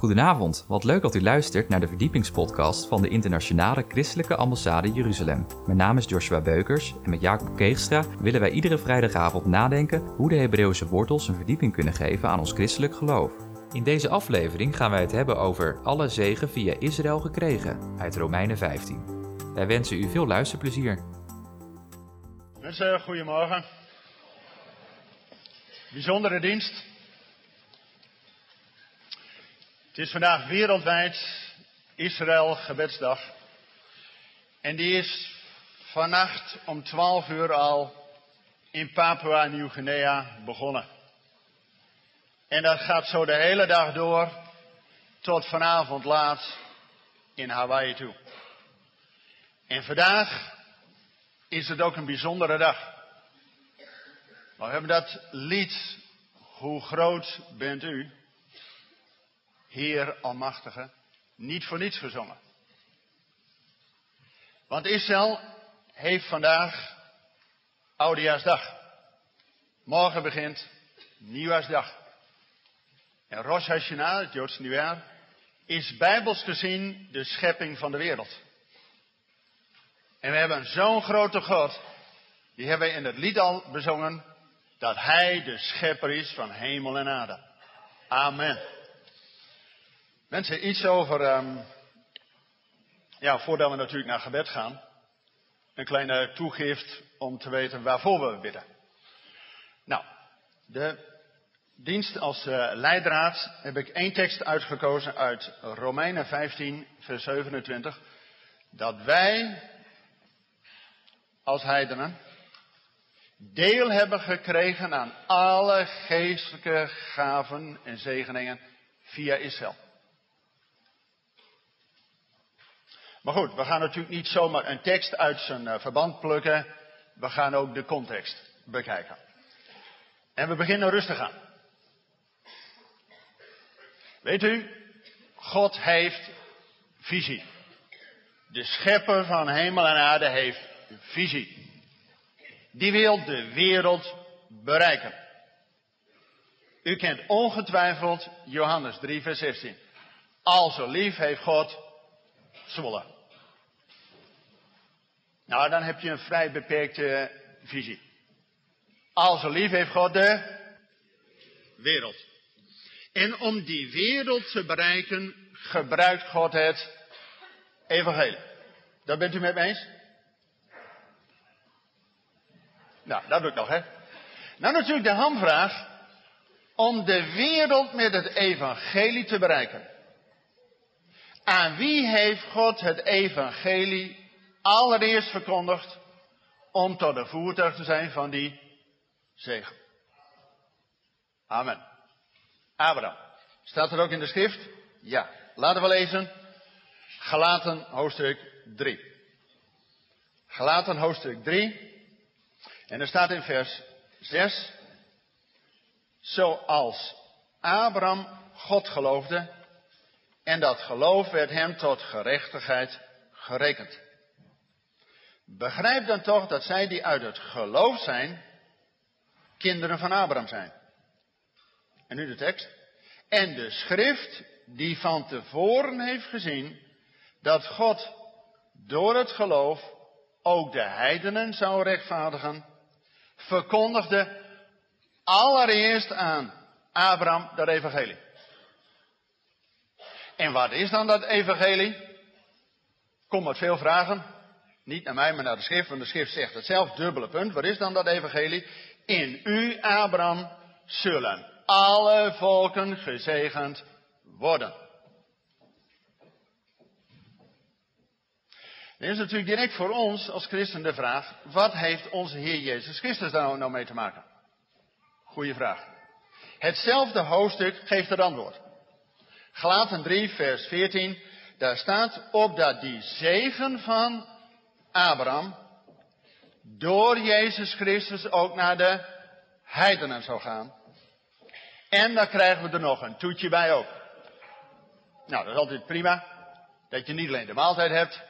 Goedenavond, wat leuk dat u luistert naar de verdiepingspodcast van de Internationale Christelijke Ambassade Jeruzalem. Mijn naam is Joshua Beukers en met Jacob Keegstra willen wij iedere vrijdagavond nadenken hoe de Hebreeuwse wortels een verdieping kunnen geven aan ons christelijk geloof. In deze aflevering gaan wij het hebben over alle zegen via Israël gekregen uit Romeinen 15. Wij wensen u veel luisterplezier. Mensen, goedemorgen. Bijzondere dienst. Het is vandaag wereldwijd Israël gebedsdag. En die is vannacht om 12 uur al in Papua Nieuw-Guinea begonnen. En dat gaat zo de hele dag door tot vanavond laat in Hawaii toe. En vandaag is het ook een bijzondere dag. We hebben dat lied, Hoe groot bent u, Heer Almachtige, niet voor niets gezongen. Want Israël heeft vandaag Oudejaarsdag. Morgen begint Nieuwjaarsdag. En Rosh Hashanah, het Joodse nieuwjaar, is bijbels gezien de schepping van de wereld. En we hebben zo'n grote God, die hebben we in het lied al bezongen, dat Hij de schepper is van hemel en aarde. Amen. Mensen, iets over, um, ja, voordat we natuurlijk naar gebed gaan, een kleine toegift om te weten waarvoor we bidden. Nou, de dienst als uh, leidraad heb ik één tekst uitgekozen uit Romeinen 15, vers 27. Dat wij als heidenen deel hebben gekregen aan alle geestelijke gaven en zegeningen via Israël. Maar goed, we gaan natuurlijk niet zomaar een tekst uit zijn uh, verband plukken. We gaan ook de context bekijken. En we beginnen rustig aan. Weet u, God heeft visie. De schepper van hemel en aarde heeft visie. Die wil de wereld bereiken. U kent ongetwijfeld Johannes 3, vers 16. Al zo lief heeft God Zwolle. Nou, dan heb je een vrij beperkte visie. Al zo lief heeft God de wereld. En om die wereld te bereiken, gebruikt God het evangelie. Dat bent u met me eens? Nou, dat doe ik nog, hè. Nou, natuurlijk de hamvraag. Om de wereld met het evangelie te bereiken. Aan wie heeft God het evangelie allereerst verkondigd om tot de voertuig te zijn van die zegen? Amen. Abraham. Staat er ook in de schrift? Ja. Laten we lezen. Galaten hoofdstuk 3. Galaten hoofdstuk 3. En er staat in vers 6. Zoals Abraham God geloofde en dat geloof werd hem tot gerechtigheid gerekend. Begrijp dan toch dat zij die uit het geloof zijn, kinderen van Abraham zijn. En nu de tekst. En de schrift die van tevoren heeft gezien dat God door het geloof ook de heidenen zou rechtvaardigen, verkondigde allereerst aan Abraham dat evangelie. En wat is dan dat evangelie? Kom met veel vragen. Niet naar mij, maar naar de schrift, want de schrift zegt het zelf, dubbele punt. Wat is dan dat evangelie? In u, Abraham, zullen alle volken gezegend worden. Er is natuurlijk direct voor ons als christen de vraag, wat heeft onze Heer Jezus Christus daar nou mee te maken? Goeie vraag. Hetzelfde hoofdstuk geeft het antwoord. Galaten 3, vers 14, daar staat op dat die zegen van Abraham door Jezus Christus ook naar de heidenen zou gaan. En dan krijgen we er nog een toetje bij ook. Nou, dat is altijd prima. Dat je niet alleen de maaltijd hebt,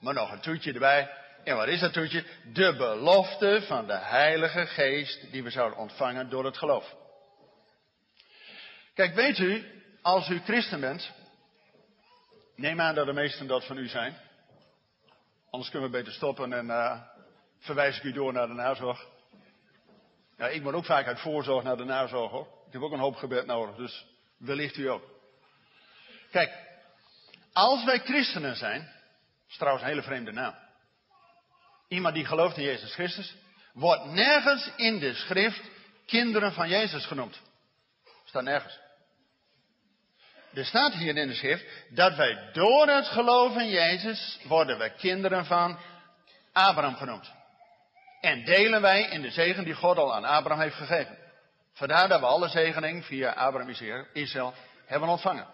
maar nog een toetje erbij. En wat is dat toetje? De belofte van de Heilige Geest die we zouden ontvangen door het geloof. Kijk, weet u, als u christen bent, neem aan dat de meesten dat van u zijn. Anders kunnen we beter stoppen en uh, verwijs ik u door naar de nazorg. Ja, ik moet ook vaak uit voorzorg naar de nazorg hoor. Ik heb ook een hoop gebed nodig, dus wellicht u ook. Kijk, als wij christenen zijn, dat is trouwens een hele vreemde naam. Iemand die gelooft in Jezus Christus, wordt nergens in de schrift kinderen van Jezus genoemd. Staat nergens. Er staat hier in de schrift dat wij door het geloof in Jezus worden wij kinderen van Abraham genoemd. En delen wij in de zegen die God al aan Abraham heeft gegeven. Vandaar dat we alle zegening via Abraham Israël hebben ontvangen.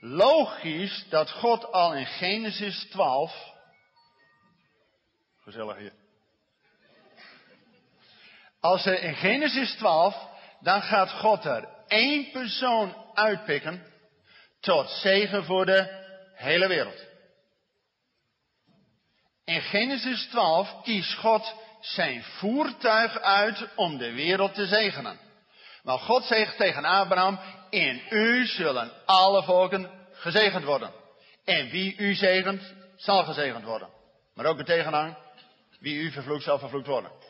Logisch dat God al in Genesis 12. Gezellig hier. Als er in Genesis 12, dan gaat God er één persoon uitpikken tot zegen voor de hele wereld. In Genesis 12 kiest God zijn voertuig uit om de wereld te zegenen. Maar God zegt tegen Abraham, in u zullen alle volken gezegend worden. En wie u zegent, zal gezegend worden. Maar ook de tegenhang, wie u vervloekt, zal vervloekt worden. Nou,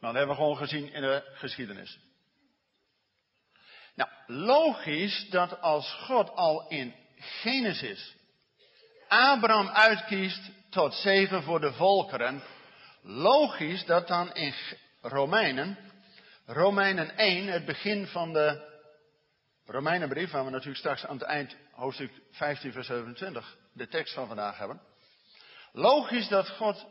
dat hebben we gewoon gezien in de geschiedenis. Nou, logisch dat als God al in Genesis Abraham uitkiest tot zegen voor de volkeren, logisch dat dan in Romeinen, Romeinen 1, het begin van de Romeinenbrief, waar we natuurlijk straks aan het eind hoofdstuk 15 vers 27 de tekst van vandaag hebben. Logisch dat God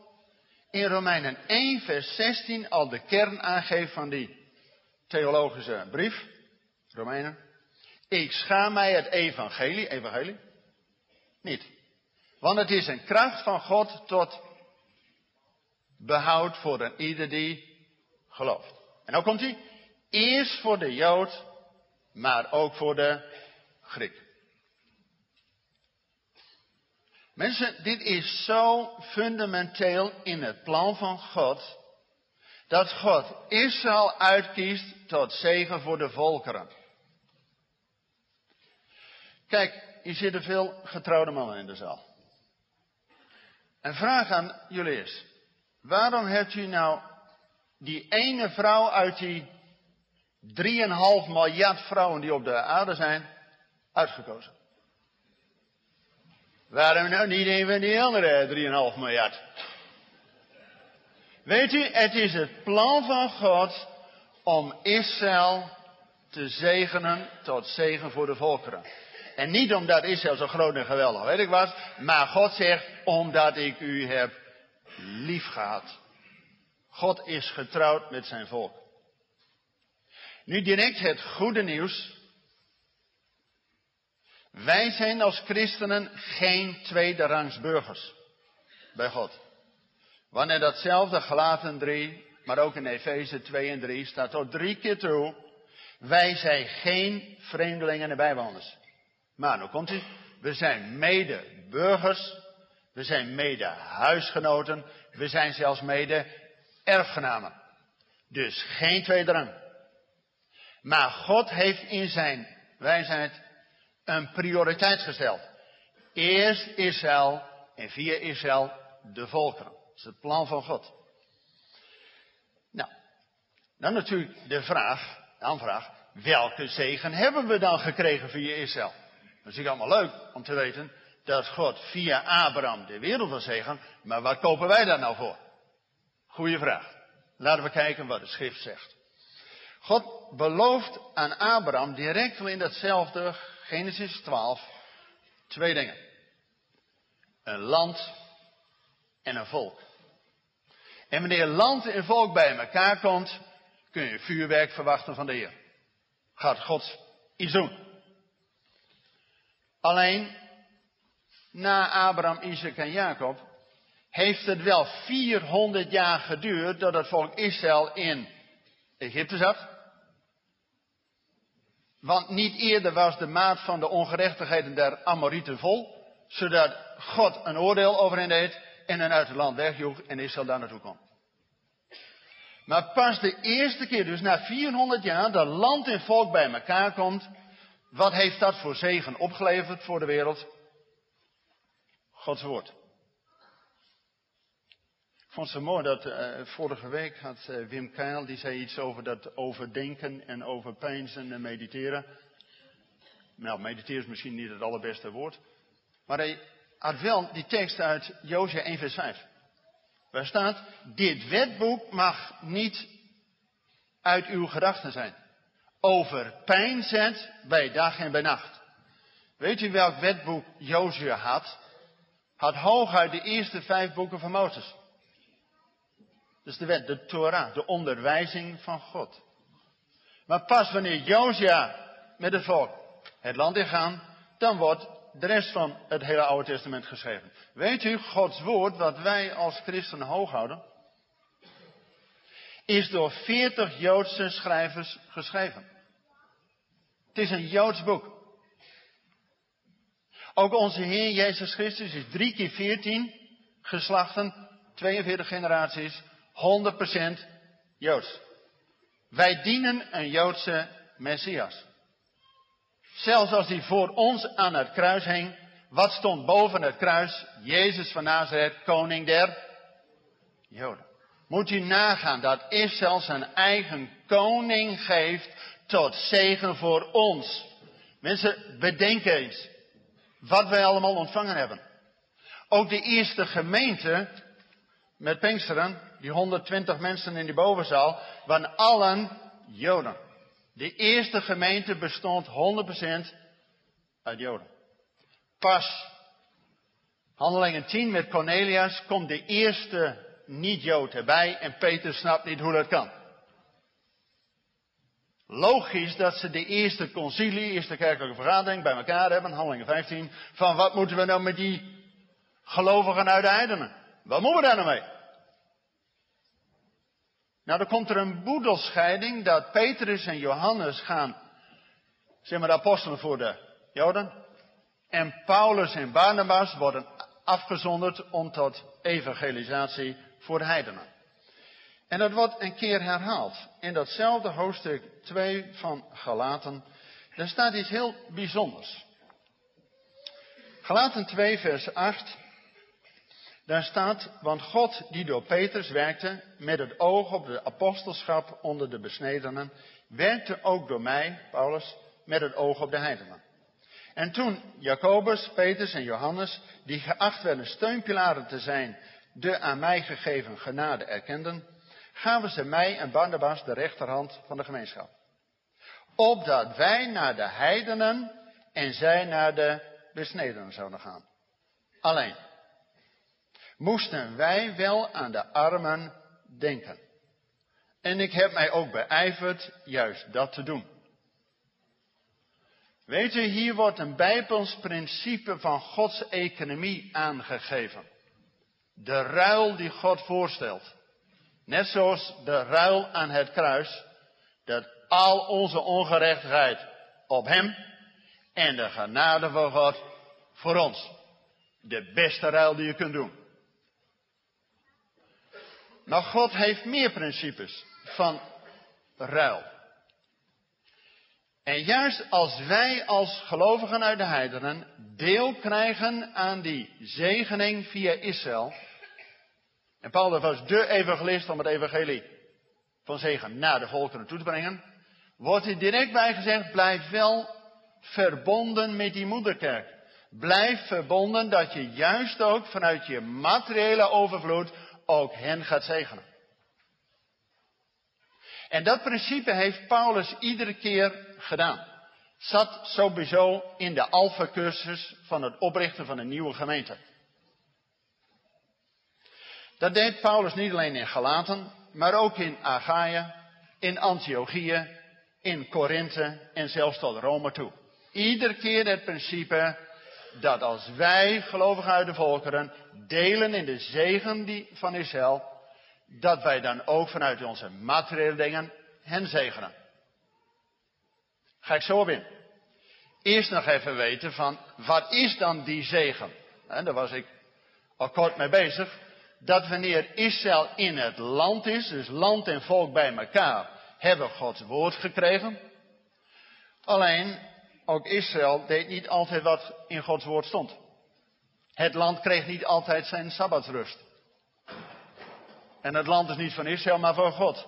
in Romeinen 1 vers 16 al de kern aangeeft van die theologische brief. Romeinen. Ik schaam mij het evangelie, evangelie, niet. Want het is een kracht van God tot behoud voor een ieder die gelooft. En nou komt hij. Eerst voor de Jood, maar ook voor de Griek. Mensen, dit is zo fundamenteel in het plan van God, dat God Israël uitkiest tot zegen voor de volkeren. Kijk, hier zitten veel getrouwde mannen in de zaal. En vraag aan jullie is, waarom hebt u nou die ene vrouw uit die 3,5 miljard vrouwen die op de aarde zijn, uitgekozen? Waarom nou niet een van die andere 3,5 miljard? Weet u, het is het plan van God om Israël te zegenen tot zegen voor de volkeren. En niet omdat Israël zo groot en geweldig weet ik was, maar God zegt, omdat ik u heb lief gehad. God is getrouwd met zijn volk. Nu direct het goede nieuws. Wij zijn als christenen geen tweederangs burgers bij God. Wanneer datzelfde Galaten 3, maar ook in Efeze 2 en 3 staat tot drie keer toe. Wij zijn geen vreemdelingen en bijwoners. Maar nu komt u. We zijn mede burgers. We zijn mede huisgenoten. We zijn zelfs mede erfgenamen. Dus geen tweedrang. Maar God heeft in zijn wijsheid een prioriteit gesteld. Eerst Israël en via Israël de volkeren. Dat is het plan van God. Nou, dan natuurlijk de vraag, de aanvraag, welke zegen hebben we dan gekregen via Israël? Dat is natuurlijk allemaal leuk om te weten dat God via Abraham de wereld wil zegen, maar wat kopen wij daar nou voor? Goeie vraag. Laten we kijken wat de schrift zegt. God belooft aan Abraham direct in datzelfde Genesis 12 twee dingen. Een land en een volk. En wanneer land en volk bij elkaar komt, kun je vuurwerk verwachten van de Heer. Gaat God iets doen. Alleen, na Abraham, Isaac en Jacob, heeft het wel 400 jaar geduurd dat het volk Israël in Egypte zat. Want niet eerder was de maat van de ongerechtigheden der Amorieten vol, zodat God een oordeel over hen deed en hen uit het land wegjoeg en Israël daar naartoe kwam. Maar pas de eerste keer, dus na 400 jaar, dat land en volk bij elkaar komt, Wat heeft dat voor zegen opgeleverd voor de wereld? Gods woord. Ik vond het zo mooi dat uh, vorige week had uh, Wim Keil, die zei iets over dat overdenken en overpeinzen en mediteren. Nou, mediteren is misschien niet het allerbeste woord. Maar hij had wel die tekst uit Jozia 1 vers 5. Waar staat, dit wetboek mag niet uit uw gedachten zijn. Overpeinzend bij dag en bij nacht. Weet u welk wetboek Jozua had? Had hooguit de eerste vijf boeken van Mozes. Dus de wet, de Torah, de onderwijzing van God. Maar pas wanneer Josia met het volk het land ingaan, dan wordt de rest van het hele Oude Testament geschreven. Weet u, Gods woord, wat wij als christenen hooghouden, is door veertig Joodse schrijvers geschreven. Het is een Joods boek. Ook onze Heer Jezus Christus is drie keer veertien geslachten, 42 generaties, 100% Joods. Wij dienen een Joodse Messias. Zelfs als hij voor ons aan het kruis hing, wat stond boven het kruis? Jezus van Nazareth, koning der Joden. Moet u nagaan dat Israël zijn eigen koning geeft tot zegen voor ons. Mensen, bedenken eens wat wij allemaal ontvangen hebben. Ook de eerste gemeente met Pinksteren, die 120 mensen in die bovenzaal, waren allen Joden. De eerste gemeente bestond 100% uit Joden. Pas Handelingen 10 met Cornelius komt de eerste niet-Jood erbij en Peter snapt niet hoe dat kan. Logisch dat ze de eerste concilie, eerste kerkelijke vergadering bij elkaar hebben, handelingen 15, van wat moeten we nou met die gelovigen uit de heidenen? Wat moeten we daar nou mee? Nou, dan komt er een boedelscheiding dat Petrus en Johannes gaan, zeg maar de apostelen voor de Joden, en Paulus en Barnabas worden afgezonderd om tot evangelisatie voor de heidenen. En dat wordt een keer herhaald. In datzelfde hoofdstuk 2 van Galaten, daar staat iets heel bijzonders. Galaten 2, vers 8. Daar staat, want God die door Petrus werkte met het oog op de apostelschap onder de besnedenen, werkte ook door mij, Paulus, met het oog op de heidenen. En toen Jacobus, Petrus en Johannes, die geacht werden steunpilaren te zijn, de aan mij gegeven genade erkenden, gaven ze mij en Barnabas de rechterhand van de gemeenschap. Opdat wij naar de heidenen en zij naar de besnedenen zouden gaan. Alleen moesten wij wel aan de armen denken. En ik heb mij ook beijverd juist dat te doen. Weet u, hier wordt een bijbels principe van Gods economie aangegeven. De ruil die God voorstelt. Net zoals de ruil aan het kruis, dat al onze ongerechtigheid op Hem en de genade van God voor ons. De beste ruil die je kunt doen. Maar God heeft meer principes van ruil. En juist als wij als gelovigen uit de heidenen deel krijgen aan die zegening via Israël. En Paulus was de evangelist om het evangelie van zegen naar de volkeren toe te brengen. Wordt er direct bij gezegd, blijf wel verbonden met die moederkerk. Blijf verbonden dat je juist ook vanuit je materiële overvloed ook hen gaat zegenen. En dat principe heeft Paulus iedere keer gedaan. Zat sowieso in de alfa-cursus van het oprichten van een nieuwe gemeente. Dat deed Paulus niet alleen in Galaten, maar ook in Achaia, in Antiochië, in Korinthe en zelfs tot Rome toe. Iedere keer het principe dat als wij, gelovigen uit de volkeren, delen in de zegen die van Israël, dat wij dan ook vanuit onze materiële dingen hen zegenen. Ga ik zo op in. Eerst nog even weten van, wat is dan die zegen? En daar was ik al kort mee bezig. Dat wanneer Israël in het land is, dus land en volk bij elkaar, hebben Gods woord gekregen. Alleen, ook Israël deed niet altijd wat in Gods woord stond. Het land kreeg niet altijd zijn sabbatsrust. En het land is niet van Israël, maar van God.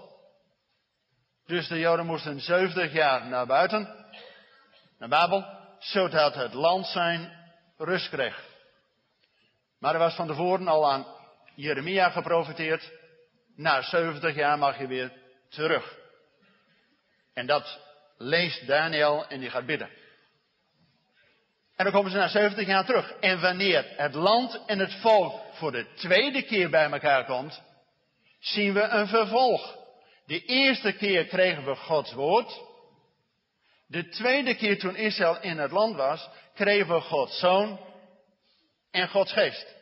Dus de Joden moesten 70 jaar naar buiten, naar Babel, zodat het land zijn rust kreeg. Maar er was van tevoren al aan Jeremia geprofiteerd. Na 70 jaar mag je weer terug. En dat leest Daniel en die gaat bidden. En dan komen ze na 70 jaar terug. En wanneer het land en het volk voor de tweede keer bij elkaar komt, zien we een vervolg. De eerste keer kregen we Gods woord. De tweede keer toen Israël in het land was, kregen we Gods zoon en Gods geest.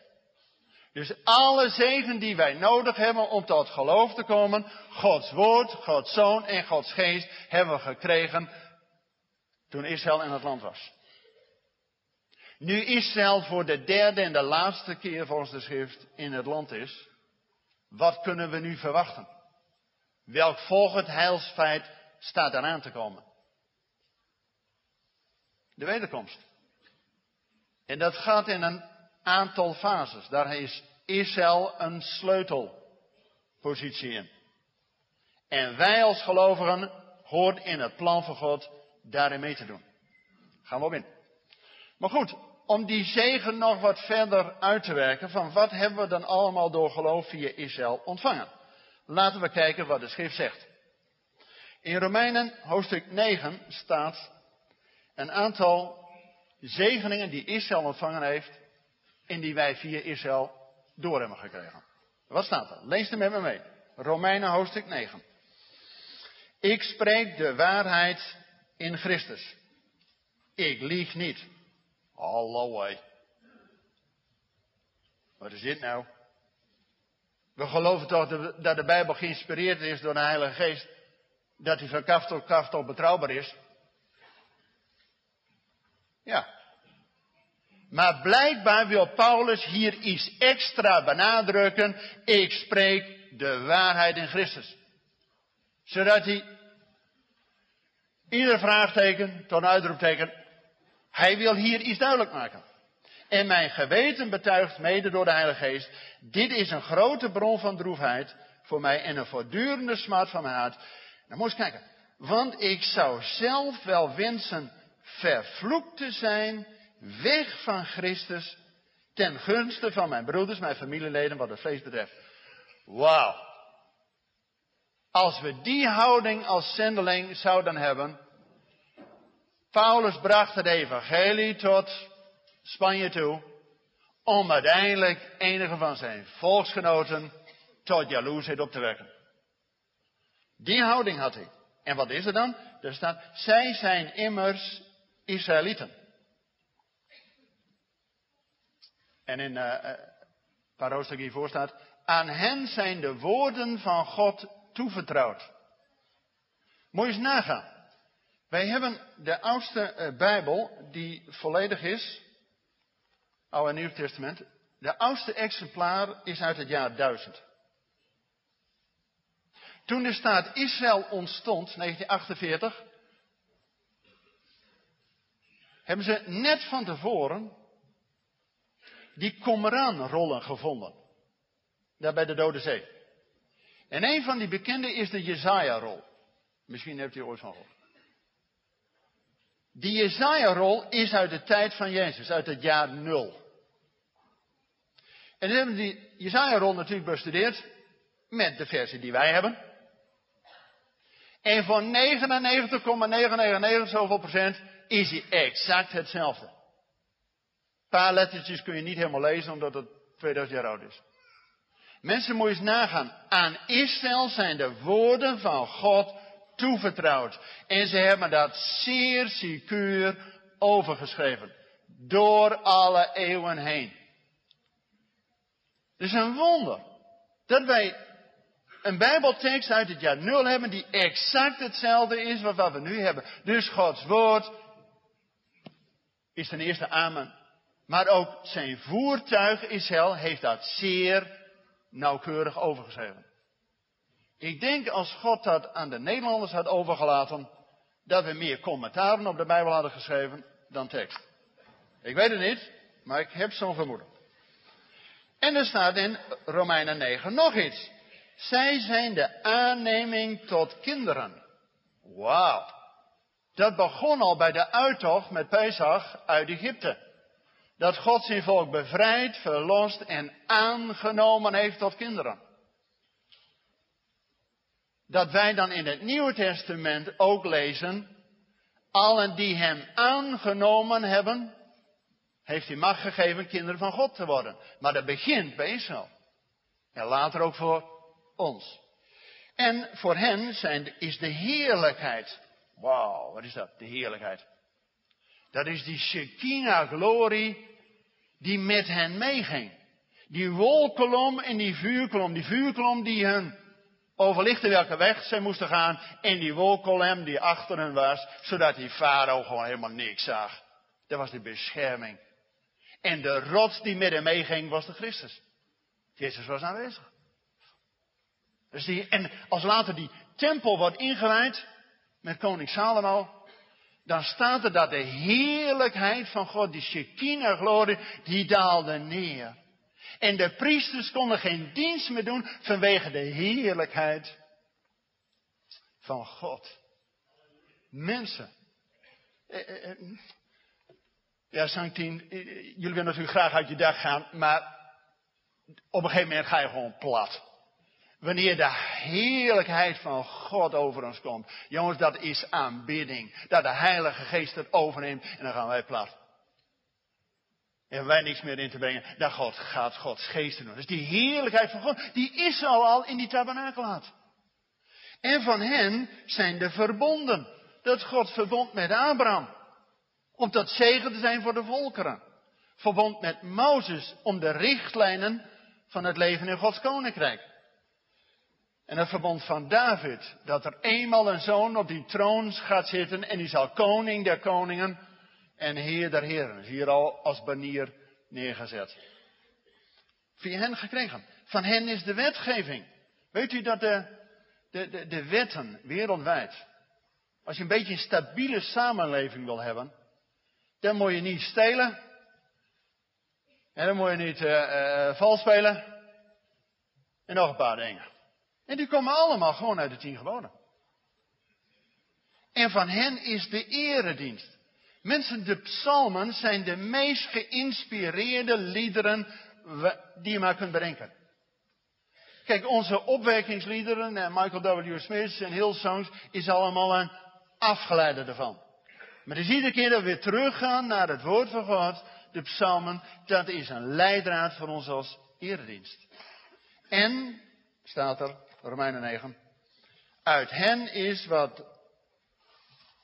Dus alle zegen die wij nodig hebben om tot geloof te komen, Gods woord, Gods zoon en Gods geest, hebben we gekregen toen Israël in het land was. Nu Israël voor de derde en de laatste keer volgens de schrift in het land is, wat kunnen we nu verwachten? Welk volgend heilsfeit staat eraan te komen? De wederkomst. En dat gaat in een aantal fases. Daar is Israël een sleutelpositie in. En wij als gelovigen hoort in het plan van God daarin mee te doen. Gaan we op in. Maar goed, om die zegen nog wat verder uit te werken, van wat hebben we dan allemaal door geloof via Israël ontvangen? Laten we kijken wat de schrift zegt. In Romeinen hoofdstuk 9 staat een aantal zegeningen die Israël ontvangen heeft en die wij via Israël door hebben gekregen. Wat staat er? Lees er met me mee. Romeinen hoofdstuk 9. Ik spreek de waarheid in Christus. Ik lieg niet. Hallo Wat is dit nou? We geloven toch dat de Bijbel geïnspireerd is door de Heilige Geest. Dat hij van kaf tot kaf tot betrouwbaar is. Ja. Maar blijkbaar wil Paulus hier iets extra benadrukken. Ik spreek de waarheid in Christus. Zodat hij ieder vraagteken tot een uitroepteken hij wil hier iets duidelijk maken. En mijn geweten betuigt mede door de Heilige Geest, dit is een grote bron van droefheid voor mij en een voortdurende smart van mijn hart. Dan moet je kijken, want ik zou zelf wel wensen vervloekt te zijn, weg van Christus, ten gunste van mijn broeders, mijn familieleden, wat het vlees betreft. Wauw. Als we die houding als zendeling zouden hebben, Paulus bracht het evangelie tot Spanje toe, om uiteindelijk enige van zijn volksgenoten tot jaloersheid op te wekken. Die houding had hij. En wat is er dan? Er staat, zij zijn immers Israëlieten. En in uh, een paar hoofdstukken hiervoor staat, aan hen zijn de woorden van God toevertrouwd. Moet eens nagaan. Wij hebben de oudste eh, Bijbel die volledig is, Oude en Nieuw Testament. De oudste exemplaar is uit het jaar 1000. Toen de staat Israël ontstond, 1948, hebben ze net van tevoren die Qumran-rollen gevonden. Daar bij de Dode Zee. En een van die bekende is de Jezaja-rol. Misschien hebt u ooit van gehoord. Die Jezaja-rol is uit de tijd van Jezus, uit het jaar nul. En dan hebben die Jezaja-rol natuurlijk bestudeerd met de versie die wij hebben. En voor 99,999 zoveel procent is hij exact hetzelfde. Paar lettertjes kun je niet helemaal lezen omdat het 2000 jaar oud is. Mensen moet je eens nagaan. Aan Israël zijn de woorden van God toevertrouwd. En ze hebben dat zeer secuur overgeschreven. Door alle eeuwen heen. Het is een wonder dat wij een Bijbeltekst uit het jaar nul hebben die exact hetzelfde is wat we nu hebben. Dus Gods woord is ten eerste amen. Maar ook zijn voertuig Israël heeft dat zeer nauwkeurig overgeschreven. Ik denk als God dat aan de Nederlanders had overgelaten, dat we meer commentaren op de Bijbel hadden geschreven dan tekst. Ik weet het niet, maar ik heb zo'n vermoeden. En er staat in Romeinen 9 nog iets. Zij zijn de aanneming tot kinderen. Wauw. Dat begon al bij de uittocht met Pesach uit Egypte. Dat God zijn volk bevrijd, verlost en aangenomen heeft tot kinderen. Dat wij dan in het Nieuwe Testament ook lezen, allen die hem aangenomen hebben, heeft hij macht gegeven kinderen van God te worden. Maar dat begint bij Israël. En later ook voor ons. En voor hen zijn, is de heerlijkheid. Wauw, wat is dat? De heerlijkheid. Dat is die Shekinah glorie die met hen meeging. Die wolkolom en die vuurkolom. Die vuurkolom die hun overlichtte welke weg zij moesten gaan. En die wolkolom die achter hen was. Zodat die farao gewoon helemaal niks zag. Dat was de bescherming. En de rots die met hem meeging was de Christus. Jezus was aanwezig. Dus en als later die tempel wordt ingewijd met koning Salomo, dan staat er dat de heerlijkheid van God, die Shekinah glorie, die daalde neer. En de priesters konden geen dienst meer doen vanwege de heerlijkheid van God. Mensen. Eh, eh, eh, ja, zangteam, jullie willen natuurlijk graag uit je dag gaan, maar op een gegeven moment ga je gewoon plat. Wanneer de heerlijkheid van God over ons komt. Jongens, dat is aanbidding. Dat de Heilige Geest het overneemt en dan gaan wij plat. En wij niks meer in te brengen. Dan God, gaat Gods geest doen. Dus die heerlijkheid van God, die is al al in die tabernakelaat. En van hen zijn de verbonden. Dat God verbond met Abraham. Om tot zegen te zijn voor de volkeren. Verbond met Mozes om de richtlijnen van het leven in Gods koninkrijk. En het verbond van David, dat er eenmaal een zoon op die troon gaat zitten en die zal koning der koningen en heer der heren. Hier al als banier neergezet. Via hen gekregen. Van hen is de wetgeving. Weet u dat de, de, de, de wetten wereldwijd, als je een beetje een stabiele samenleving wil hebben, dan moet je niet stelen. En dan moet je niet uh, uh, vals spelen. En nog een paar dingen. En die komen allemaal gewoon uit de tien geboden. En van hen is de eredienst. Mensen, de psalmen zijn de meest geïnspireerde liederen die je maar kunt bedenken. Kijk, onze opwekkingsliederen, en Michael W. Smith en Hillsongs, is allemaal een afgeleide ervan. Maar dus iedere keer dat we weer teruggaan naar het woord van God, de psalmen, dat is een leidraad voor ons als eredienst. En, staat er, Romeinen 9. Uit hen is wat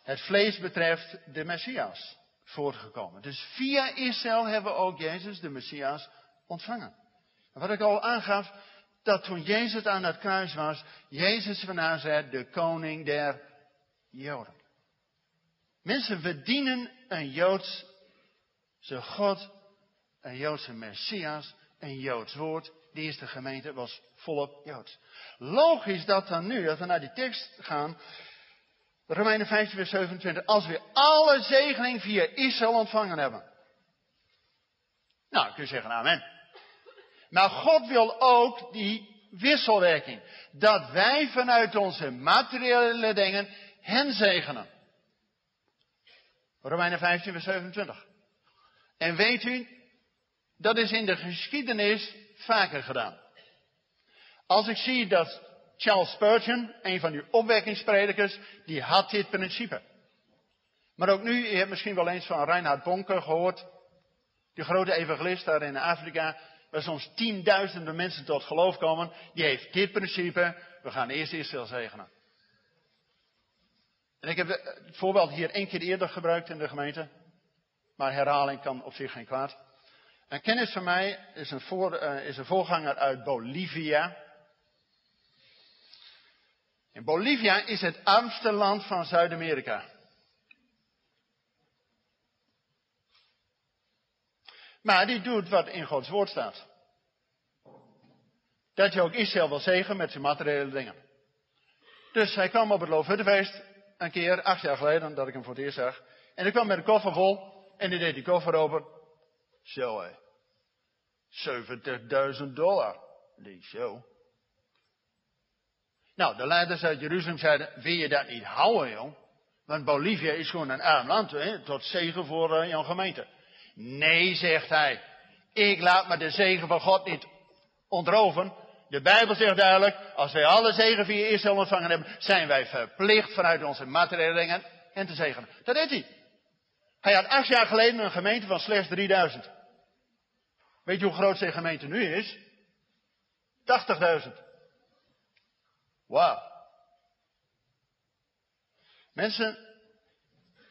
het vlees betreft de Messias voortgekomen. Dus via Israël hebben we ook Jezus, de Messias, ontvangen. En wat ik al aangaf, dat toen Jezus aan het kruis was, Jezus van Nazareth, de koning der Joden. Mensen, we dienen een Joodse God, een Joodse Messias, een Joods woord. De eerste gemeente was volop Joods. Logisch dat dan nu, als we naar die tekst gaan, Romeinen 15, vers 27, als we alle zegening via Israël ontvangen hebben. Nou, kun je zeggen amen. Maar God wil ook die wisselwerking. Dat wij vanuit onze materiële dingen hen zegenen. Romeinen 15, vers 27. En weet u, dat is in de geschiedenis vaker gedaan. Als ik zie dat Charles Spurgeon, een van uw opwekkingspredikers, die had dit principe. Maar ook nu, je hebt misschien wel eens van Reinhard Bonker gehoord, de grote evangelist daar in Afrika, waar soms tienduizenden mensen tot geloof komen, die heeft dit principe, we gaan eerst Israël zegenen. En ik heb het voorbeeld hier één keer eerder gebruikt in de gemeente, maar herhaling kan op zich geen kwaad. Een kennis van mij is een, voor, uh, is een voorganger uit Bolivia. In Bolivia is het armste land van Zuid-Amerika. Maar die doet wat in Gods woord staat. Dat je ook Israël wil zegen met zijn materiële dingen. Dus hij kwam op het Loofhuttenfeest een keer, acht jaar geleden, dat ik hem voor het eerst zag. En ik kwam met een koffer vol. En die deed die koffer open. Zo hé. 70.000 dollar. Die zo. Nou, de leiders uit Jeruzalem zeiden, wil je dat niet houden, joh? Want Bolivia is gewoon een arm land, hè? tot zegen voor uh, jouw gemeente. Nee, zegt hij. Ik laat me de zegen van God niet ontroven. De Bijbel zegt duidelijk, als wij alle zegen via Israël ontvangen hebben, zijn wij verplicht vanuit onze materiële dingen en te zegenen. Dat deed hij. Hij had acht jaar geleden een gemeente van slechts 3000. Weet je hoe groot zijn gemeente nu is? 80.000. Wauw. Mensen,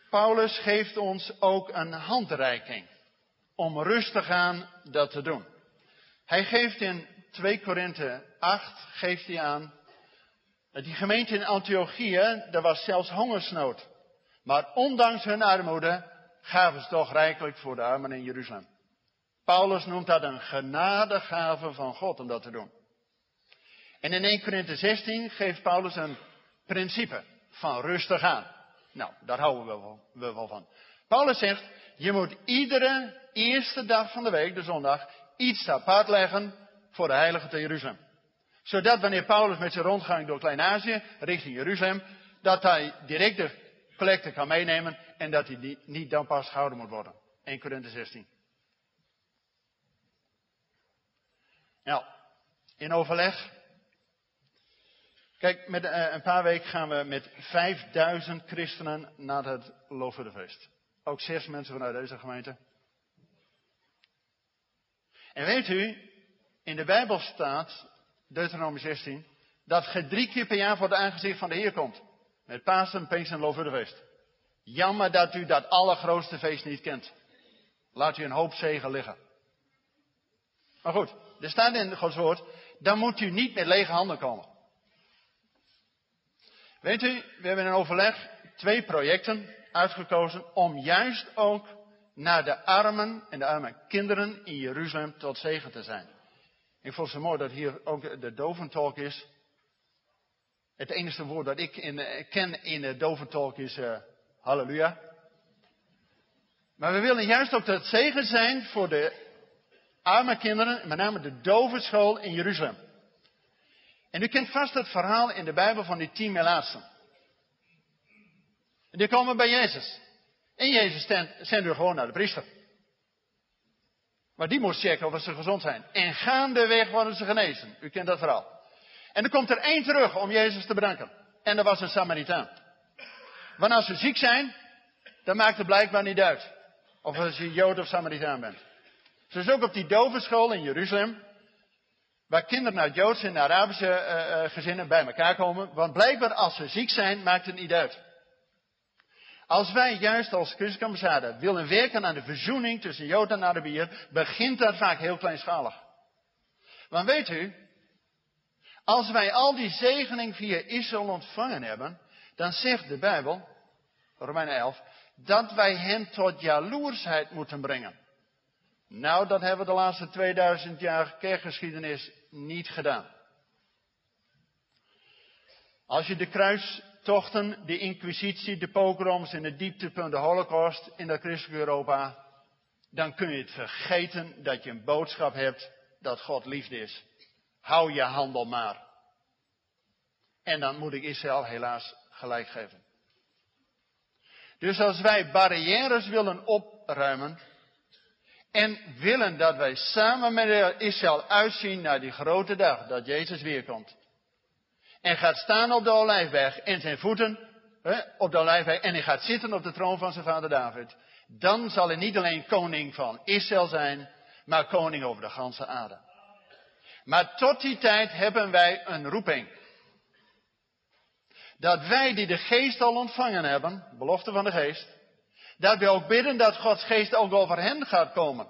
Paulus geeft ons ook een handreiking om rustig aan dat te doen. Hij geeft in 2 Korinthe 8, geeft hij aan, die gemeente in Antiochië, daar was zelfs hongersnood. Maar ondanks hun armoede gaven ze toch rijkelijk voor de armen in Jeruzalem. Paulus noemt dat een genadegave van God om dat te doen. En in 1 Korinthe 16 geeft Paulus een principe van rustig aan. Nou, daar houden we wel, we wel van. Paulus zegt, je moet iedere eerste dag van de week, de zondag, iets apart leggen voor de heilige te Jeruzalem. Zodat wanneer Paulus met zijn rondgang door Klein-Azië richting Jeruzalem, dat hij direct de collecte kan meenemen en dat hij niet dan pas gehouden moet worden. 1 Korinthe 16. Nou, in overleg. Kijk, met uh, een paar weken gaan we met 5000 christenen naar het Loofhuttenfeest. Ook zes mensen vanuit deze gemeente. En weet u, in de Bijbel staat, Deuteronomie 16, dat je drie keer per jaar voor het aangezicht van de Heer komt. Met Pasen, Pinkster en Loofhuttenfeest. Jammer dat u dat allergrootste feest niet kent. Laat u een hoop zegen liggen. Maar goed, er staat in Gods woord, dan moet u niet met lege handen komen. Weet u, we hebben in overleg twee projecten uitgekozen om juist ook naar de armen en de arme kinderen in Jeruzalem tot zegen te zijn. Ik vond het zo mooi dat hier ook de doventalk is. Het enige woord dat ik in, ken in de doventalk is uh, halleluja. Maar we willen juist ook dat zegen zijn voor de arme kinderen, met name de dovenschool in Jeruzalem. En u kent vast het verhaal in de Bijbel van die tien melaatsen. Die komen bij Jezus. En Jezus zendt u gewoon naar de priester. Maar die moest checken of ze gezond zijn. En gaandeweg worden ze genezen. U kent dat verhaal. En er komt er één terug om Jezus te bedanken. En dat was een Samaritaan. Want als ze ziek zijn, dan maakt het blijkbaar niet uit. Of als je Jood of Samaritaan bent. Zo is ook op die dovenschool in Jeruzalem. Waar kinderen uit Joodse en Arabische uh, gezinnen bij elkaar komen. Want blijkbaar als ze ziek zijn, maakt het niet uit. Als wij juist als christelijke willen werken aan de verzoening tussen Jood en Arabier, begint dat vaak heel kleinschalig. Want weet u, als wij al die zegening via Israël ontvangen hebben, dan zegt de Bijbel, Romeinen 11, dat wij hen tot jaloersheid moeten brengen. Nou, dat hebben we de laatste 2000 jaar kerkgeschiedenis niet gedaan. Als je de kruistochten, de inquisitie, de pogroms en het dieptepunt de holocaust in dat christelijke Europa, dan kun je het vergeten dat je een boodschap hebt dat God liefde is. Hou je handel maar. En dan moet ik Israël helaas gelijk geven. Dus als wij barrières willen opruimen, en willen dat wij samen met Israël uitzien naar die grote dag dat Jezus weerkomt. En gaat staan op de olijfberg en zijn voeten op de olijfberg en hij gaat zitten op de troon van zijn vader David. Dan zal hij niet alleen koning van Israël zijn, maar koning over de ganse aarde. Maar tot die tijd hebben wij een roeping. Dat wij die de geest al ontvangen hebben, belofte van de geest, dat we ook bidden dat Gods geest ook over hen gaat komen.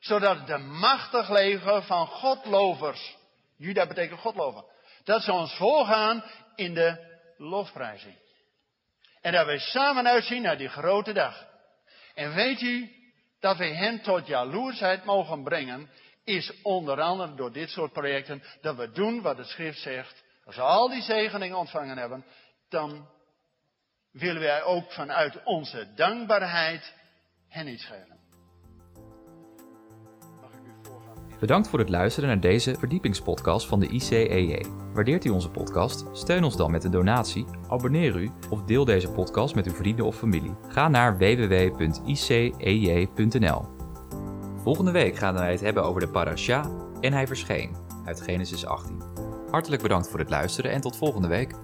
Zodat de machtig leven van Godlovers, Juda betekent Godlover, dat ze ons voorgaan in de lofprijzing. En dat wij samen uitzien naar die grote dag. En weet u dat wij hen tot jaloersheid mogen brengen, is onder andere door dit soort projecten dat we doen wat de schrift zegt. Als we al die zegeningen ontvangen hebben, dan willen wij ook vanuit onze dankbaarheid hen iets geven. Bedankt voor het luisteren naar deze verdiepingspodcast van de ICEJ. Waardeert u onze podcast? Steun ons dan met een donatie, abonneer u of deel deze podcast met uw vrienden of familie. Ga naar www.icej.nl. Volgende week gaan wij het hebben over de parasha en hij verscheen uit Genesis 18. Hartelijk bedankt voor het luisteren en tot volgende week.